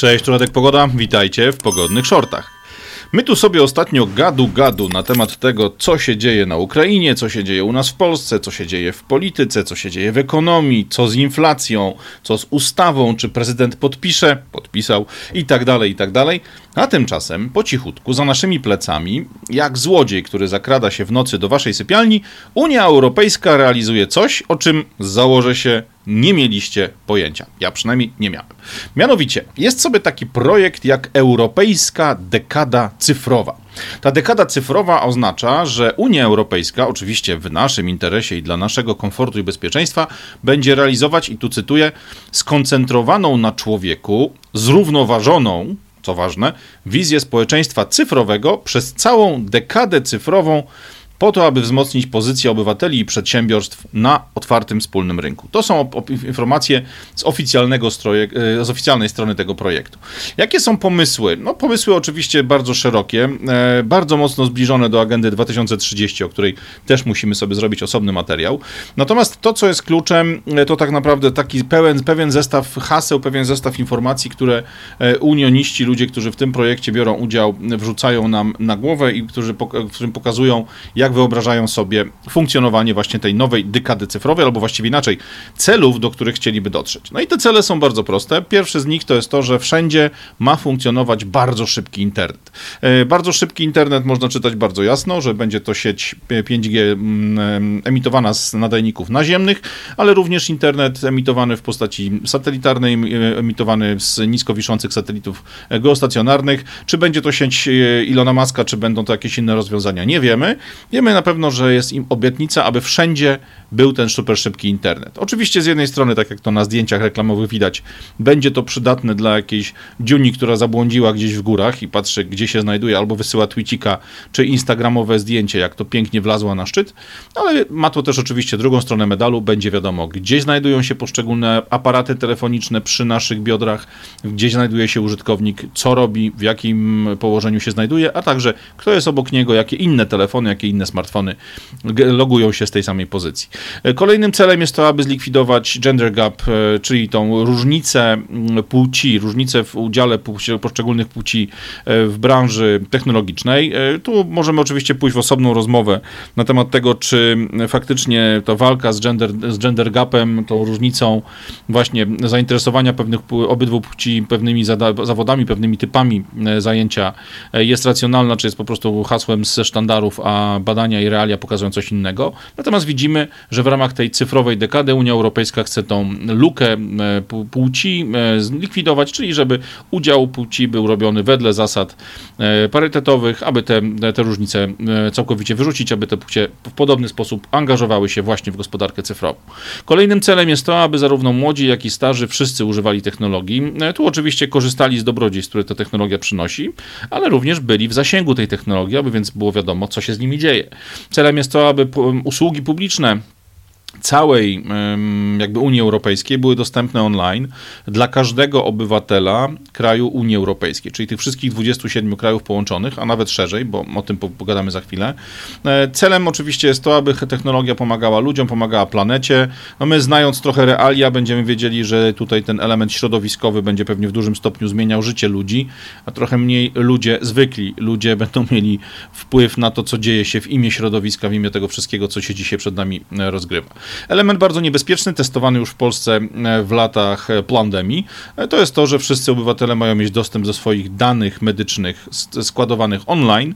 Cześć, tu Radek Pogoda, witajcie w Pogodnych Shortach. My tu sobie ostatnio gadu gadu na temat tego, co się dzieje na Ukrainie, co się dzieje u nas w Polsce, co się dzieje w polityce, co się dzieje w ekonomii, co z inflacją, co z ustawą, czy prezydent podpisze, podpisał i tak dalej, i tak dalej. A tymczasem, po cichutku, za naszymi plecami, jak złodziej, który zakrada się w nocy do waszej sypialni, Unia Europejska realizuje coś, o czym założę się nie mieliście pojęcia. Ja przynajmniej nie miałem. Mianowicie, jest sobie taki projekt jak Europejska Dekada Cyfrowa. Ta dekada cyfrowa oznacza, że Unia Europejska, oczywiście w naszym interesie i dla naszego komfortu i bezpieczeństwa, będzie realizować, i tu cytuję, skoncentrowaną na człowieku, zrównoważoną, co ważne, wizję społeczeństwa cyfrowego przez całą dekadę cyfrową po to, aby wzmocnić pozycję obywateli i przedsiębiorstw na otwartym wspólnym rynku. To są informacje z, oficjalnego stroje, e, z oficjalnej strony tego projektu. Jakie są pomysły? No, pomysły oczywiście bardzo szerokie, e, bardzo mocno zbliżone do agendy 2030, o której też musimy sobie zrobić osobny materiał. Natomiast to, co jest kluczem, e, to tak naprawdę taki pełen, pewien zestaw haseł, pewien zestaw informacji, które unioniści, ludzie, którzy w tym projekcie biorą udział, wrzucają nam na głowę i którzy, w którym pokazują, jak jak wyobrażają sobie funkcjonowanie właśnie tej nowej dekady cyfrowej, albo właściwie inaczej, celów, do których chcieliby dotrzeć. No i te cele są bardzo proste. Pierwszy z nich to jest to, że wszędzie ma funkcjonować bardzo szybki internet. E, bardzo szybki internet można czytać bardzo jasno, że będzie to sieć 5G mm, emitowana z nadajników naziemnych, ale również internet emitowany w postaci satelitarnej, emitowany z nisko wiszących satelitów geostacjonarnych. Czy będzie to sieć e, Ilona Maska, czy będą to jakieś inne rozwiązania, nie wiemy. Wiemy na pewno, że jest im obietnica, aby wszędzie był ten super szybki internet. Oczywiście z jednej strony, tak jak to na zdjęciach reklamowych widać, będzie to przydatne dla jakiejś dziuni, która zabłądziła gdzieś w górach i patrzy, gdzie się znajduje, albo wysyła tweetika, czy instagramowe zdjęcie, jak to pięknie wlazła na szczyt, ale ma to też oczywiście drugą stronę medalu, będzie wiadomo, gdzie znajdują się poszczególne aparaty telefoniczne przy naszych biodrach, gdzie znajduje się użytkownik, co robi, w jakim położeniu się znajduje, a także kto jest obok niego, jakie inne telefony, jakie inne smartfony logują się z tej samej pozycji. E, kolejnym celem jest to, aby zlikwidować gender gap, e, czyli tą różnicę mm, płci, różnicę w udziale poszczególnych płci e, w branży technologicznej. Tu możemy oczywiście pójść w osobną rozmowę na temat tego, czy faktycznie ta walka z gender, z gender gapem, tą różnicą właśnie zainteresowania pewnych obydwu płci pewnymi zawodami, pewnymi typami zajęcia jest racjonalna, czy jest po prostu hasłem ze sztandarów, a badania i realia pokazują coś innego. Natomiast widzimy, że w ramach tej cyfrowej dekady Unia Europejska chce tą lukę e, płci e, zlikwidować, czyli żeby udział płci był robiony wedle zasad e, parytetowych, aby te, te różnice całkowicie wyrzucić, aby te płcie w podobny sposób angażowały się właśnie w gospodarkę cyfrową. Kolejnym celem jest to, aby zarówno młodzi, jak i starzy wszyscy używali technologii. Tu oczywiście korzystali z dobrodziejstw, które ta technologia przynosi, ale również byli w zasięgu tej technologii, aby więc było wiadomo, co się z nimi dzieje. Celem jest to, aby usługi publiczne całej jakby Unii Europejskiej były dostępne online dla każdego obywatela kraju Unii Europejskiej, czyli tych wszystkich 27 krajów połączonych, a nawet szerzej, bo o tym pogadamy za chwilę. E, celem oczywiście jest to, aby technologia pomagała ludziom, pomagała planecie. No my znając trochę realia będziemy wiedzieli, że tutaj ten element środowiskowy będzie pewnie w dużym stopniu zmieniał życie ludzi, a trochę mniej ludzie, zwykli ludzie będą mieli wpływ na to, co dzieje się w imię środowiska, w imię tego wszystkiego, co się dzisiaj przed nami e, rozgrywa. Element bardzo niebezpieczny, testowany już w Polsce e, w latach e, pandemii, e, to jest to, że wszyscy obywatele mają mieć dostęp do swoich danych medycznych składowanych online.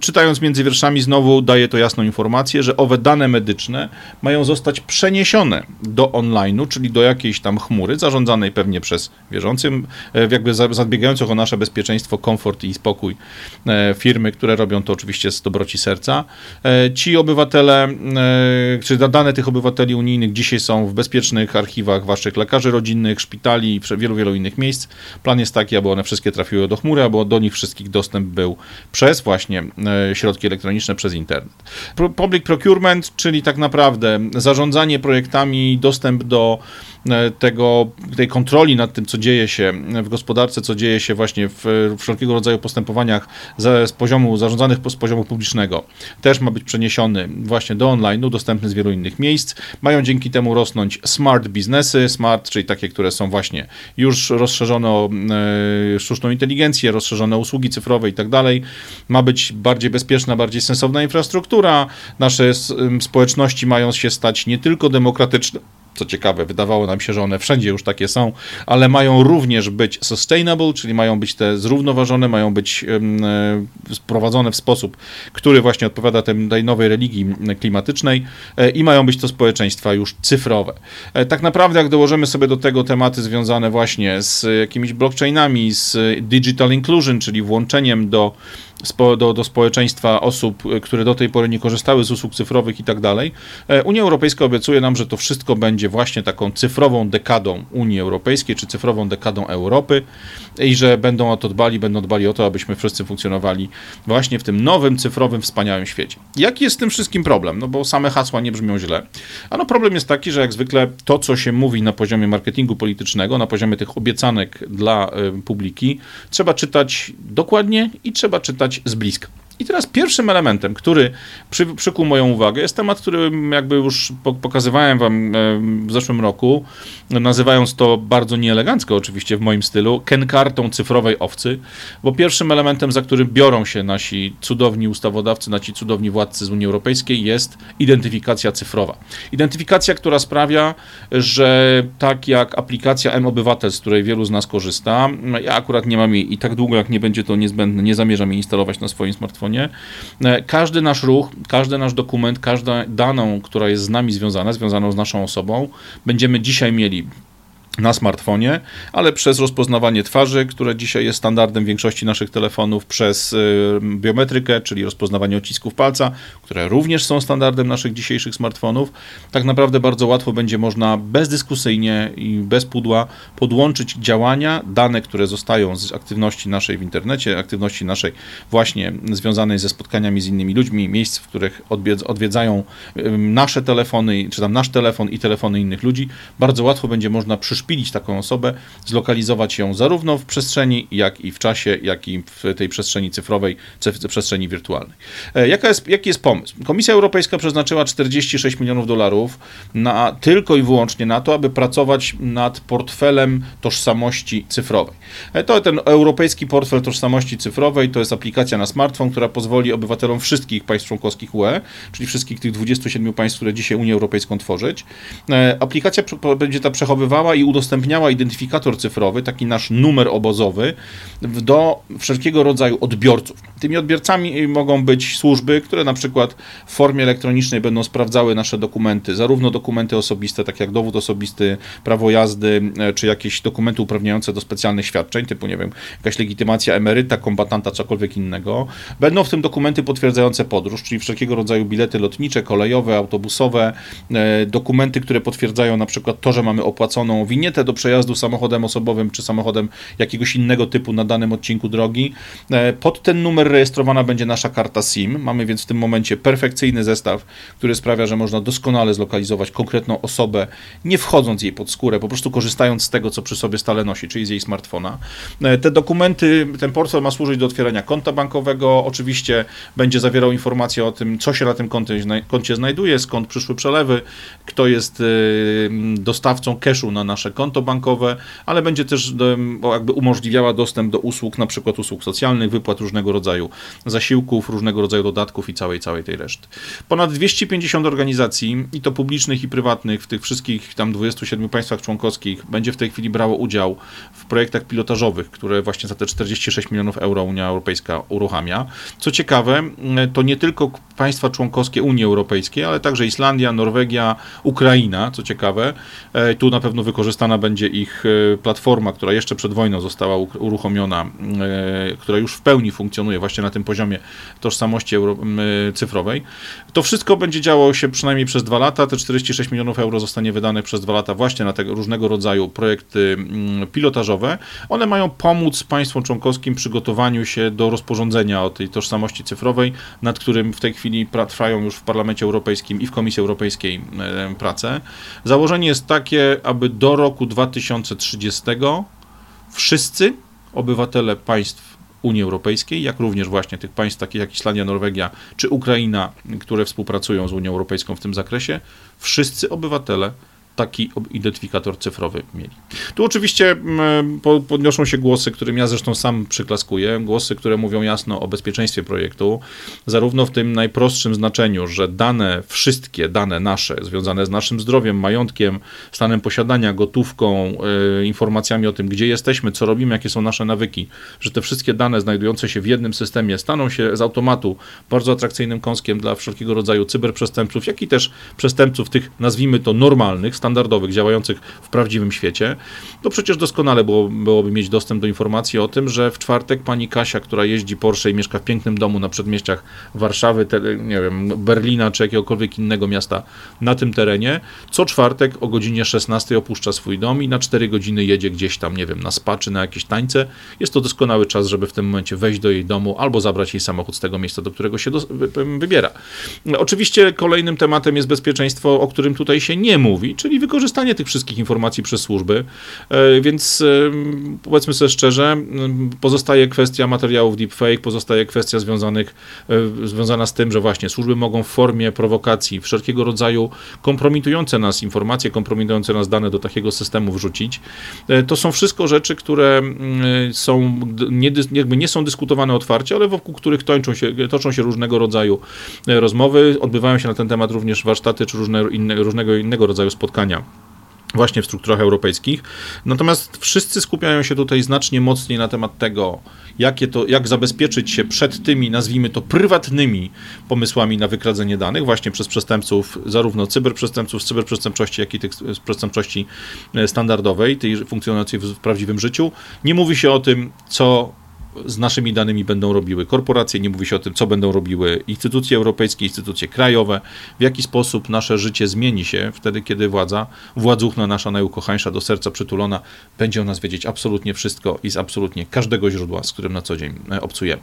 Czytając między wierszami znowu daje to jasną informację, że owe dane medyczne mają zostać przeniesione do online'u, czyli do jakiejś tam chmury, zarządzanej pewnie przez wierzącym, jakby zabiegających o nasze bezpieczeństwo, komfort i spokój firmy, które robią to oczywiście z dobroci serca. Ci obywatele, czy dane dane tych obywateli unijnych dzisiaj są w bezpiecznych archiwach waszych lekarzy rodzinnych, szpitali i wielu, wielu innych miejsc. Plan jest taki, aby one wszystkie trafiły do chmury, aby do nich wszystkich dostęp był przez właśnie e, środki elektroniczne, przez internet. Public procurement, czyli tak naprawdę zarządzanie projektami, dostęp do E, tego, tej kontroli nad tym, co dzieje się w gospodarce, co dzieje się właśnie w wszelkiego rodzaju postępowaniach z, z poziomu zarządzanych z poziomu publicznego, też ma być przeniesiony właśnie do online'u, dostępny z wielu innych miejsc. Miejsc. Mają dzięki temu rosnąć smart biznesy, smart, czyli takie, które są właśnie już rozszerzone o e, sztuczną inteligencję, rozszerzone usługi cyfrowe i tak dalej. Ma być bardziej bezpieczna, bardziej sensowna infrastruktura. Nasze społeczności mają się stać nie tylko demokratyczne, co ciekawe, wydawało nam się, że one wszędzie już takie są, ale mają również być sustainable, czyli mają być te zrównoważone, mają być e, sprowadzone w sposób, który właśnie odpowiada tej, nowej religii klimatycznej e, i mają być to społeczeństwa już cyfrowe. E, tak naprawdę, jak dołożymy sobie do tego tematy związane właśnie z jakimiś blockchainami, z digital inclusion, czyli włączeniem do do, do społeczeństwa osób, e, które do tej pory nie korzystały z usług cyfrowych i tak dalej. E, Unia Europejska obiecuje nam, że to wszystko będzie właśnie taką cyfrową dekadą Unii Europejskiej, czy cyfrową dekadą Europy i że będą o to dbali, będą dbali o to, abyśmy wszyscy funkcjonowali właśnie w tym nowym, cyfrowym, wspaniałym świecie. Jaki jest z tym wszystkim problem? No bo same hasła nie brzmią źle. Ano problem jest taki, że jak zwykle to, co się mówi na poziomie marketingu politycznego, na poziomie tych obiecanek dla y, publiki, trzeba czytać dokładnie i trzeba czytać z bliska. I teraz pierwszym elementem, który przy, przykuł moją uwagę, jest temat, który jakby już pokazywałem wam w zeszłym roku, nazywając to bardzo nieelegancko oczywiście w moim stylu, kenkartą cyfrowej owcy, bo pierwszym elementem, za którym biorą się nasi cudowni ustawodawcy, nasi cudowni władcy z Unii Europejskiej jest identyfikacja cyfrowa. Identyfikacja, która sprawia, że tak jak aplikacja M-Obywatel, z której wielu z nas korzysta, ja akurat nie mam jej i tak długo jak nie będzie to niezbędne, nie zamierzam jej instalować na swoim smartfonie, E, każdy nasz ruch, każdy nasz dokument, każda daną, która jest z nami związana, związaną z naszą osobą, będziemy dzisiaj mieli na smartfonie, ale przez rozpoznawanie twarzy, które dzisiaj jest standardem większości naszych telefonów, przez y, biometrykę, czyli rozpoznawanie odcisków palca, które również są standardem naszych dzisiejszych smartfonów, tak naprawdę bardzo łatwo będzie można bezdyskusyjnie i bez pudła podłączyć działania, dane, które zostają z aktywności naszej w internecie, aktywności naszej właśnie związanej ze spotkaniami z innymi ludźmi, miejsc, w których odwiedzają nasze telefony, czy tam nasz telefon i telefony innych ludzi, bardzo łatwo będzie można przyszpilić uszpilić taką osobę, zlokalizować ją zarówno w przestrzeni, jak i w czasie, jak i w tej przestrzeni cyfrowej, przestrzeni wirtualnej. E, jaka jest, jaki jest pomysł? Komisja Europejska przeznaczyła 46 milionów dolarów na, tylko i wyłącznie na to, aby pracować nad portfelem tożsamości cyfrowej. E, to ten europejski portfel tożsamości cyfrowej to jest aplikacja na smartfon, która pozwoli obywatelom wszystkich państw członkowskich UE, czyli wszystkich tych 27 państw, które dzisiaj Unię Europejską tworzyć. E, aplikacja będzie ta przechowywała i udostępniała identyfikator cyfrowy, taki nasz numer obozowy, do wszelkiego rodzaju odbiorców. Tymi odbiorcami mogą być służby, które na przykład w formie elektronicznej będą sprawdzały nasze dokumenty, zarówno dokumenty osobiste, tak jak dowód osobisty, prawo jazdy, e, czy jakieś dokumenty uprawniające do specjalnych świadczeń, typu, nie wiem, jakaś legitymacja emeryta, kombatanta, cokolwiek innego. Będą w tym dokumenty potwierdzające podróż, czyli wszelkiego rodzaju bilety lotnicze, kolejowe, autobusowe, e, dokumenty, które potwierdzają na przykład to, że mamy opłaconą winietę do przejazdu samochodem osobowym, czy samochodem jakiegoś innego typu na danym odcinku drogi. E, pod ten numer rejestrowana będzie nasza karta SIM. Mamy więc w tym momencie perfekcyjny zestaw, który sprawia, że można doskonale zlokalizować konkretną osobę, nie wchodząc jej pod skórę, po prostu korzystając z tego, co przy sobie stale nosi, czyli z jej smartfona. E, te dokumenty, ten portfel ma służyć do otwierania konta bankowego. Oczywiście będzie zawierał informacje o tym, co się na tym koncie, koncie znajduje, skąd przyszły przelewy, kto jest e, dostawcą cashu na nasze konto bankowe, ale będzie też jakby umożliwiała dostęp do usług, na przykład usług socjalnych, wypłat różnego rodzaju zasiłków, różnego rodzaju dodatków i całej, całej tej reszty. Ponad 250 organizacji, i to publicznych i prywatnych, w tych wszystkich tam 27 państwach członkowskich, będzie w tej chwili brało udział w projektach pilotażowych, które właśnie za te 46 milionów euro Unia Europejska uruchamia. Co ciekawe, to nie tylko państwa członkowskie Unii Europejskiej, ale także Islandia, Norwegia, Ukraina, co ciekawe. E, tu na pewno wykorzystana będzie ich e, platforma, która jeszcze przed wojną została uruchomiona, e, która już w pełni funkcjonuje właśnie na tym poziomie tożsamości euro, cyfrowej. To wszystko będzie działo się przynajmniej przez dwa lata. Te 46 milionów euro zostanie wydane przez dwa lata właśnie na tego różnego rodzaju projekty pilotażowe. One mają pomóc państwom członkowskim przygotowaniu się do rozporządzenia o tej tożsamości cyfrowej, nad którym w tej chwili trwają już w Parlamencie Europejskim i w Komisji Europejskiej prace. Założenie jest takie, aby do roku 2030 wszyscy obywatele państw Unii Europejskiej, jak również właśnie tych państw takich jak Islandia, Norwegia czy Ukraina, które współpracują z Unią Europejską w tym zakresie, wszyscy obywatele taki identyfikator cyfrowy mieli. Tu oczywiście mm, podnoszą się głosy, którym ja zresztą sam przyklaskuję, głosy, które mówią jasno o bezpieczeństwie projektu, zarówno w tym najprostszym znaczeniu, że dane, wszystkie dane nasze, związane z naszym zdrowiem, majątkiem, stanem posiadania, gotówką, y, informacjami o tym, gdzie jesteśmy, co robimy, jakie są nasze nawyki, że te wszystkie dane znajdujące się w jednym systemie staną się z automatu bardzo atrakcyjnym kąskiem dla wszelkiego rodzaju cyberprzestępców, jak i też przestępców tych, nazwijmy to, normalnych, standardowych, działających w prawdziwym świecie, to przecież doskonale było, byłoby mieć dostęp do informacji o tym, że w czwartek pani Kasia, która jeździ Porsche i mieszka w pięknym domu na przedmieściach Warszawy, te, nie wiem, Berlina czy jakiegokolwiek innego miasta na tym terenie, co czwartek o godzinie 16 opuszcza swój dom i na 4 godziny jedzie gdzieś tam, nie wiem, na spa czy na jakieś tańce. Jest to doskonały czas, żeby w tym momencie wejść do jej domu albo zabrać jej samochód z tego miejsca, do którego się do, wybiera. Oczywiście kolejnym tematem jest bezpieczeństwo, o którym tutaj się nie mówi, czyli wykorzystanie tych wszystkich informacji przez służby. E, więc e, powiedzmy sobie szczerze, pozostaje kwestia materiałów deepfake, pozostaje kwestia związanych, e, związana z tym, że właśnie służby mogą w formie prowokacji wszelkiego rodzaju kompromitujące nas informacje, kompromitujące nas dane do takiego systemu wrzucić. To są wszystko rzeczy, które są nie, jakby nie są dyskutowane otwarcie, ale wokół których toczą się, toczą się różnego rodzaju rozmowy. Odbywają się na ten temat również warsztaty czy różne, inne, różnego innego rodzaju spotkania właśnie w strukturach europejskich. Natomiast wszyscy skupiają się tutaj znacznie mocniej na temat tego, jakie to, jak zabezpieczyć się przed tymi, nazwijmy to, prywatnymi pomysłami na wykradzenie danych, właśnie przez przestępców, zarówno cyberprzestępców z cyberprzestępczości, jak i tych z przestępczości e, standardowej, tej funkcjonującej w prawdziwym życiu. Nie mówi się o tym, co z naszymi danymi będą robiły korporacje, nie mówi się o tym, co będą robiły instytucje europejskie, instytucje krajowe, w jaki sposób nasze życie zmieni się wtedy, kiedy władza, władzuchna nasza najukochańsza, do serca przytulona, będzie o nas wiedzieć absolutnie wszystko i z absolutnie każdego źródła, z którym na co dzień e, obcujemy.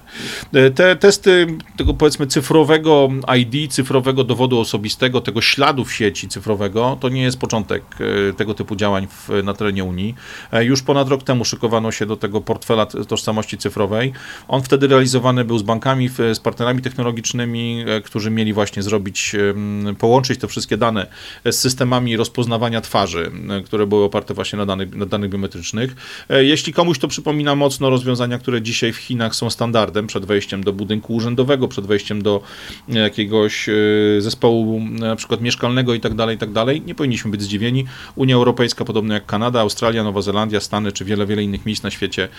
E, te testy tego powiedzmy cyfrowego ID, cyfrowego dowodu osobistego, tego śladu w sieci cyfrowego, to nie jest początek e, tego typu działań w, na terenie Unii. Już ponad rok temu szykowano się do tego portfela tożsamości cyfrowej, cyfrowej. On wtedy realizowany był z bankami, z partnerami technologicznymi, e, którzy mieli właśnie zrobić, połączyć te wszystkie dane z systemami rozpoznawania twarzy, które były oparte właśnie na danych, na danych biometrycznych. E, jeśli komuś to przypomina mocno rozwiązania, które dzisiaj w Chinach są standardem przed wejściem do budynku urzędowego, przed wejściem do jakiegoś e, zespołu na przykład mieszkalnego i tak dalej, i tak dalej, nie powinniśmy być zdziwieni. Unia Europejska, podobnie jak Kanada, Australia, Nowa Zelandia, Stany czy wiele, wiele innych miejsc na świecie,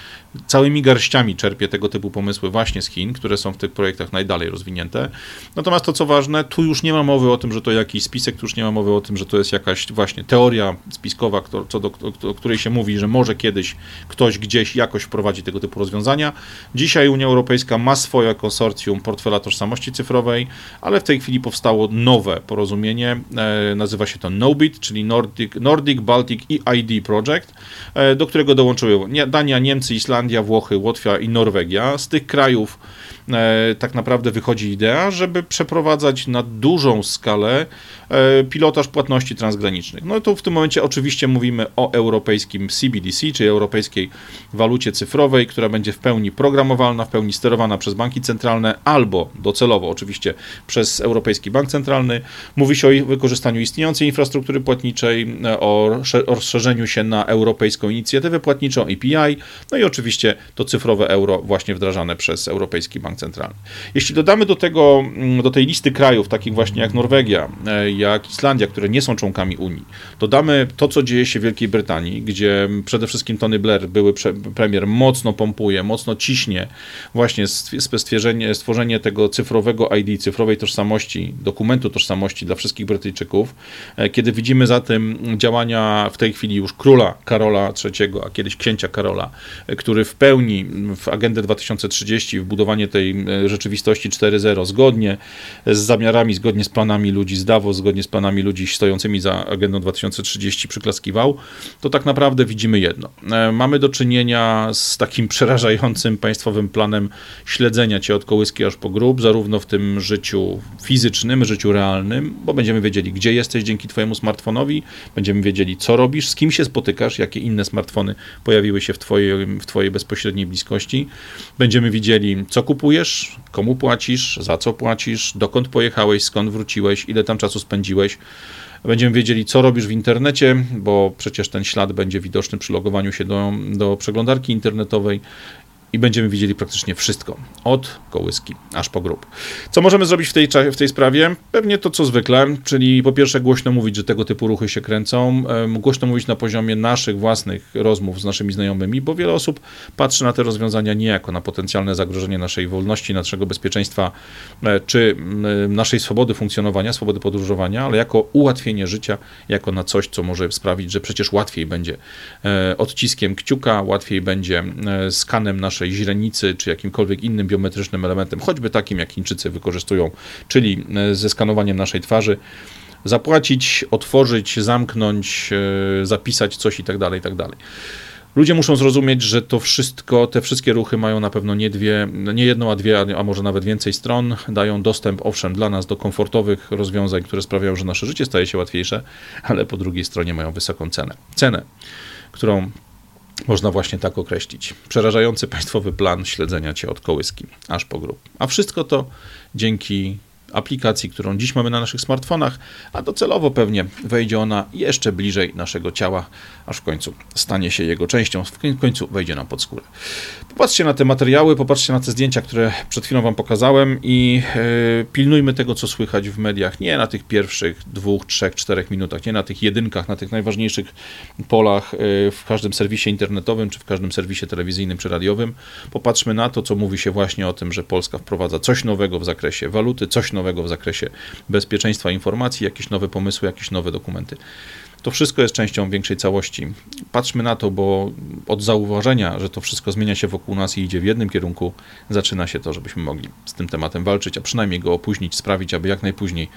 całymi garściami czerpie tego typu pomysły właśnie z Chin, które są w tych projektach najdalej rozwinięte. Natomiast to, co ważne, tu już nie ma mowy o tym, że to jakiś spisek, tu już nie ma mowy o tym, że to jest jakaś właśnie teoria spiskowa, co do, o której się mówi, że może kiedyś ktoś gdzieś jakoś wprowadzi tego typu rozwiązania. Dzisiaj Unia Europejska ma swoje konsorcjum portfela tożsamości cyfrowej, ale w tej chwili powstało nowe porozumienie, e, nazywa się to NOBIT, czyli Nordic, Nordic Baltic EID Project, e, do którego dołączyły Dania, Niemcy, Islandia, Włochy, I Norwegia. Z tych krajów e, tak naprawdę wychodzi idea, żeby przeprowadzać na dużą skalę pilotaż płatności transgranicznych. No to w tym momencie oczywiście mówimy o europejskim CBDC, czyli europejskiej walucie cyfrowej, która będzie w pełni programowalna, w pełni sterowana przez banki centralne albo docelowo oczywiście przez Europejski Bank Centralny. Mówi się o wykorzystaniu istniejącej infrastruktury płatniczej, e, o rozszerzeniu się na europejską inicjatywę płatniczą API, no i oczywiście to cyfrowe euro właśnie wdrażane przez Europejski Bank Centralny. Jeśli dodamy do tego, mm, do tej listy krajów, takich właśnie jak Norwegia, e, jak Islandia, które nie są członkami Unii, dodamy to, co dzieje się w Wielkiej Brytanii, gdzie przede wszystkim Tony Blair, były premier, mocno pompuje, mocno ciśnie właśnie stworzenie, stworzenie tego cyfrowego ID, cyfrowej tożsamości, dokumentu tożsamości dla wszystkich Brytyjczyków, e, kiedy widzimy za tym działania w tej chwili już króla Karola III, a kiedyś księcia Karola, e, który w pełni w agendę 2030, w budowanie tej e, rzeczywistości 4.0 zgodnie z zamiarami, zgodnie z planami ludzi z Davos, zgodnie z planami ludzi stojącymi za agendą 2030 przyklaskiwał, to tak naprawdę widzimy jedno. E, mamy do czynienia z takim przerażającym państwowym planem śledzenia cię od kołyski aż po grób, zarówno w tym życiu fizycznym, życiu realnym, bo będziemy wiedzieli, gdzie jesteś dzięki twojemu smartfonowi, będziemy wiedzieli, co robisz, z kim się spotykasz, jakie inne smartfony pojawiły się w twojej, w twojej bezpośredniej bliskości. Będziemy widzieli, co kupujesz, komu płacisz, za co płacisz, dokąd pojechałeś, skąd wróciłeś, ile tam czasu spędziłeś. Będziemy wiedzieli, co robisz w internecie, bo przecież ten ślad będzie widoczny przy logowaniu się do, do przeglądarki internetowej i będziemy widzieli praktycznie wszystko, od kołyski aż po grób. Co możemy zrobić w tej, w tej sprawie? Pewnie to, co zwykle, czyli po pierwsze głośno mówić, że tego typu ruchy się kręcą, głośno mówić na poziomie naszych własnych rozmów z naszymi znajomymi, bo wiele osób patrzy na te rozwiązania nie jako na potencjalne zagrożenie naszej wolności, naszego bezpieczeństwa, e, czy naszej swobody funkcjonowania, swobody podróżowania, ale jako ułatwienie życia, jako na coś, co może sprawić, że przecież łatwiej będzie e, odciskiem kciuka, łatwiej będzie e, skanem naszej naszej źrenicy, czy jakimkolwiek innym biometrycznym elementem, choćby takim jak Chińczycy wykorzystują, czyli e, ze skanowaniem naszej twarzy, zapłacić, otworzyć, zamknąć, e, zapisać coś i tak dalej, i tak dalej. Ludzie muszą zrozumieć, że to wszystko, te wszystkie ruchy mają na pewno nie dwie, nie jedną, a dwie, a może nawet więcej stron. Dają dostęp, owszem, dla nas do komfortowych rozwiązań, które sprawiają, że nasze życie staje się łatwiejsze, ale po drugiej stronie mają wysoką cenę. Cenę, którą można właśnie tak określić. Przerażający państwowy plan śledzenia cię od kołyski aż po grób. A wszystko to dzięki aplikacji, którą dziś mamy na naszych smartfonach, a docelowo pewnie wejdzie ona jeszcze bliżej naszego ciała, aż w końcu stanie się jego częścią, w końcu wejdzie nam pod skórę. Popatrzcie na te materiały, popatrzcie na te zdjęcia, które przed chwilą Wam pokazałem i yy, pilnujmy tego, co słychać w mediach, nie na tych pierwszych dwóch, trzech, czterech minutach, nie na tych jedynkach, na tych najważniejszych polach yy, w każdym serwisie internetowym, czy w każdym serwisie telewizyjnym, czy radiowym. Popatrzmy na to, co mówi się właśnie o tym, że Polska wprowadza coś nowego w zakresie waluty, coś nowego w zakresie bezpieczeństwa informacji, jakieś nowe pomysły, jakieś nowe dokumenty. To wszystko jest częścią większej całości. Patrzmy na to, bo od zauważenia, że to wszystko zmienia się wokół nas i idzie w jednym kierunku, zaczyna się to, żebyśmy mogli z tym tematem walczyć, a przynajmniej go opóźnić, sprawić, aby jak najpóźniej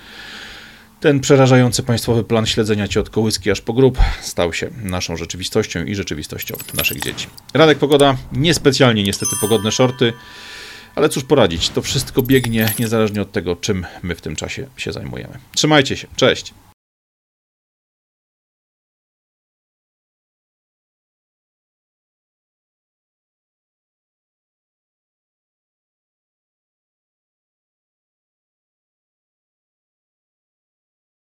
ten przerażający państwowy plan śledzenia cię od kołyski aż po grób stał się naszą rzeczywistością i rzeczywistością naszych dzieci. Radek Pogoda, niespecjalnie niestety pogodne shorty, ale cóż poradzić, to wszystko biegnie niezależnie od tego, czym my w tym czasie się zajmujemy. Trzymajcie się, cześć!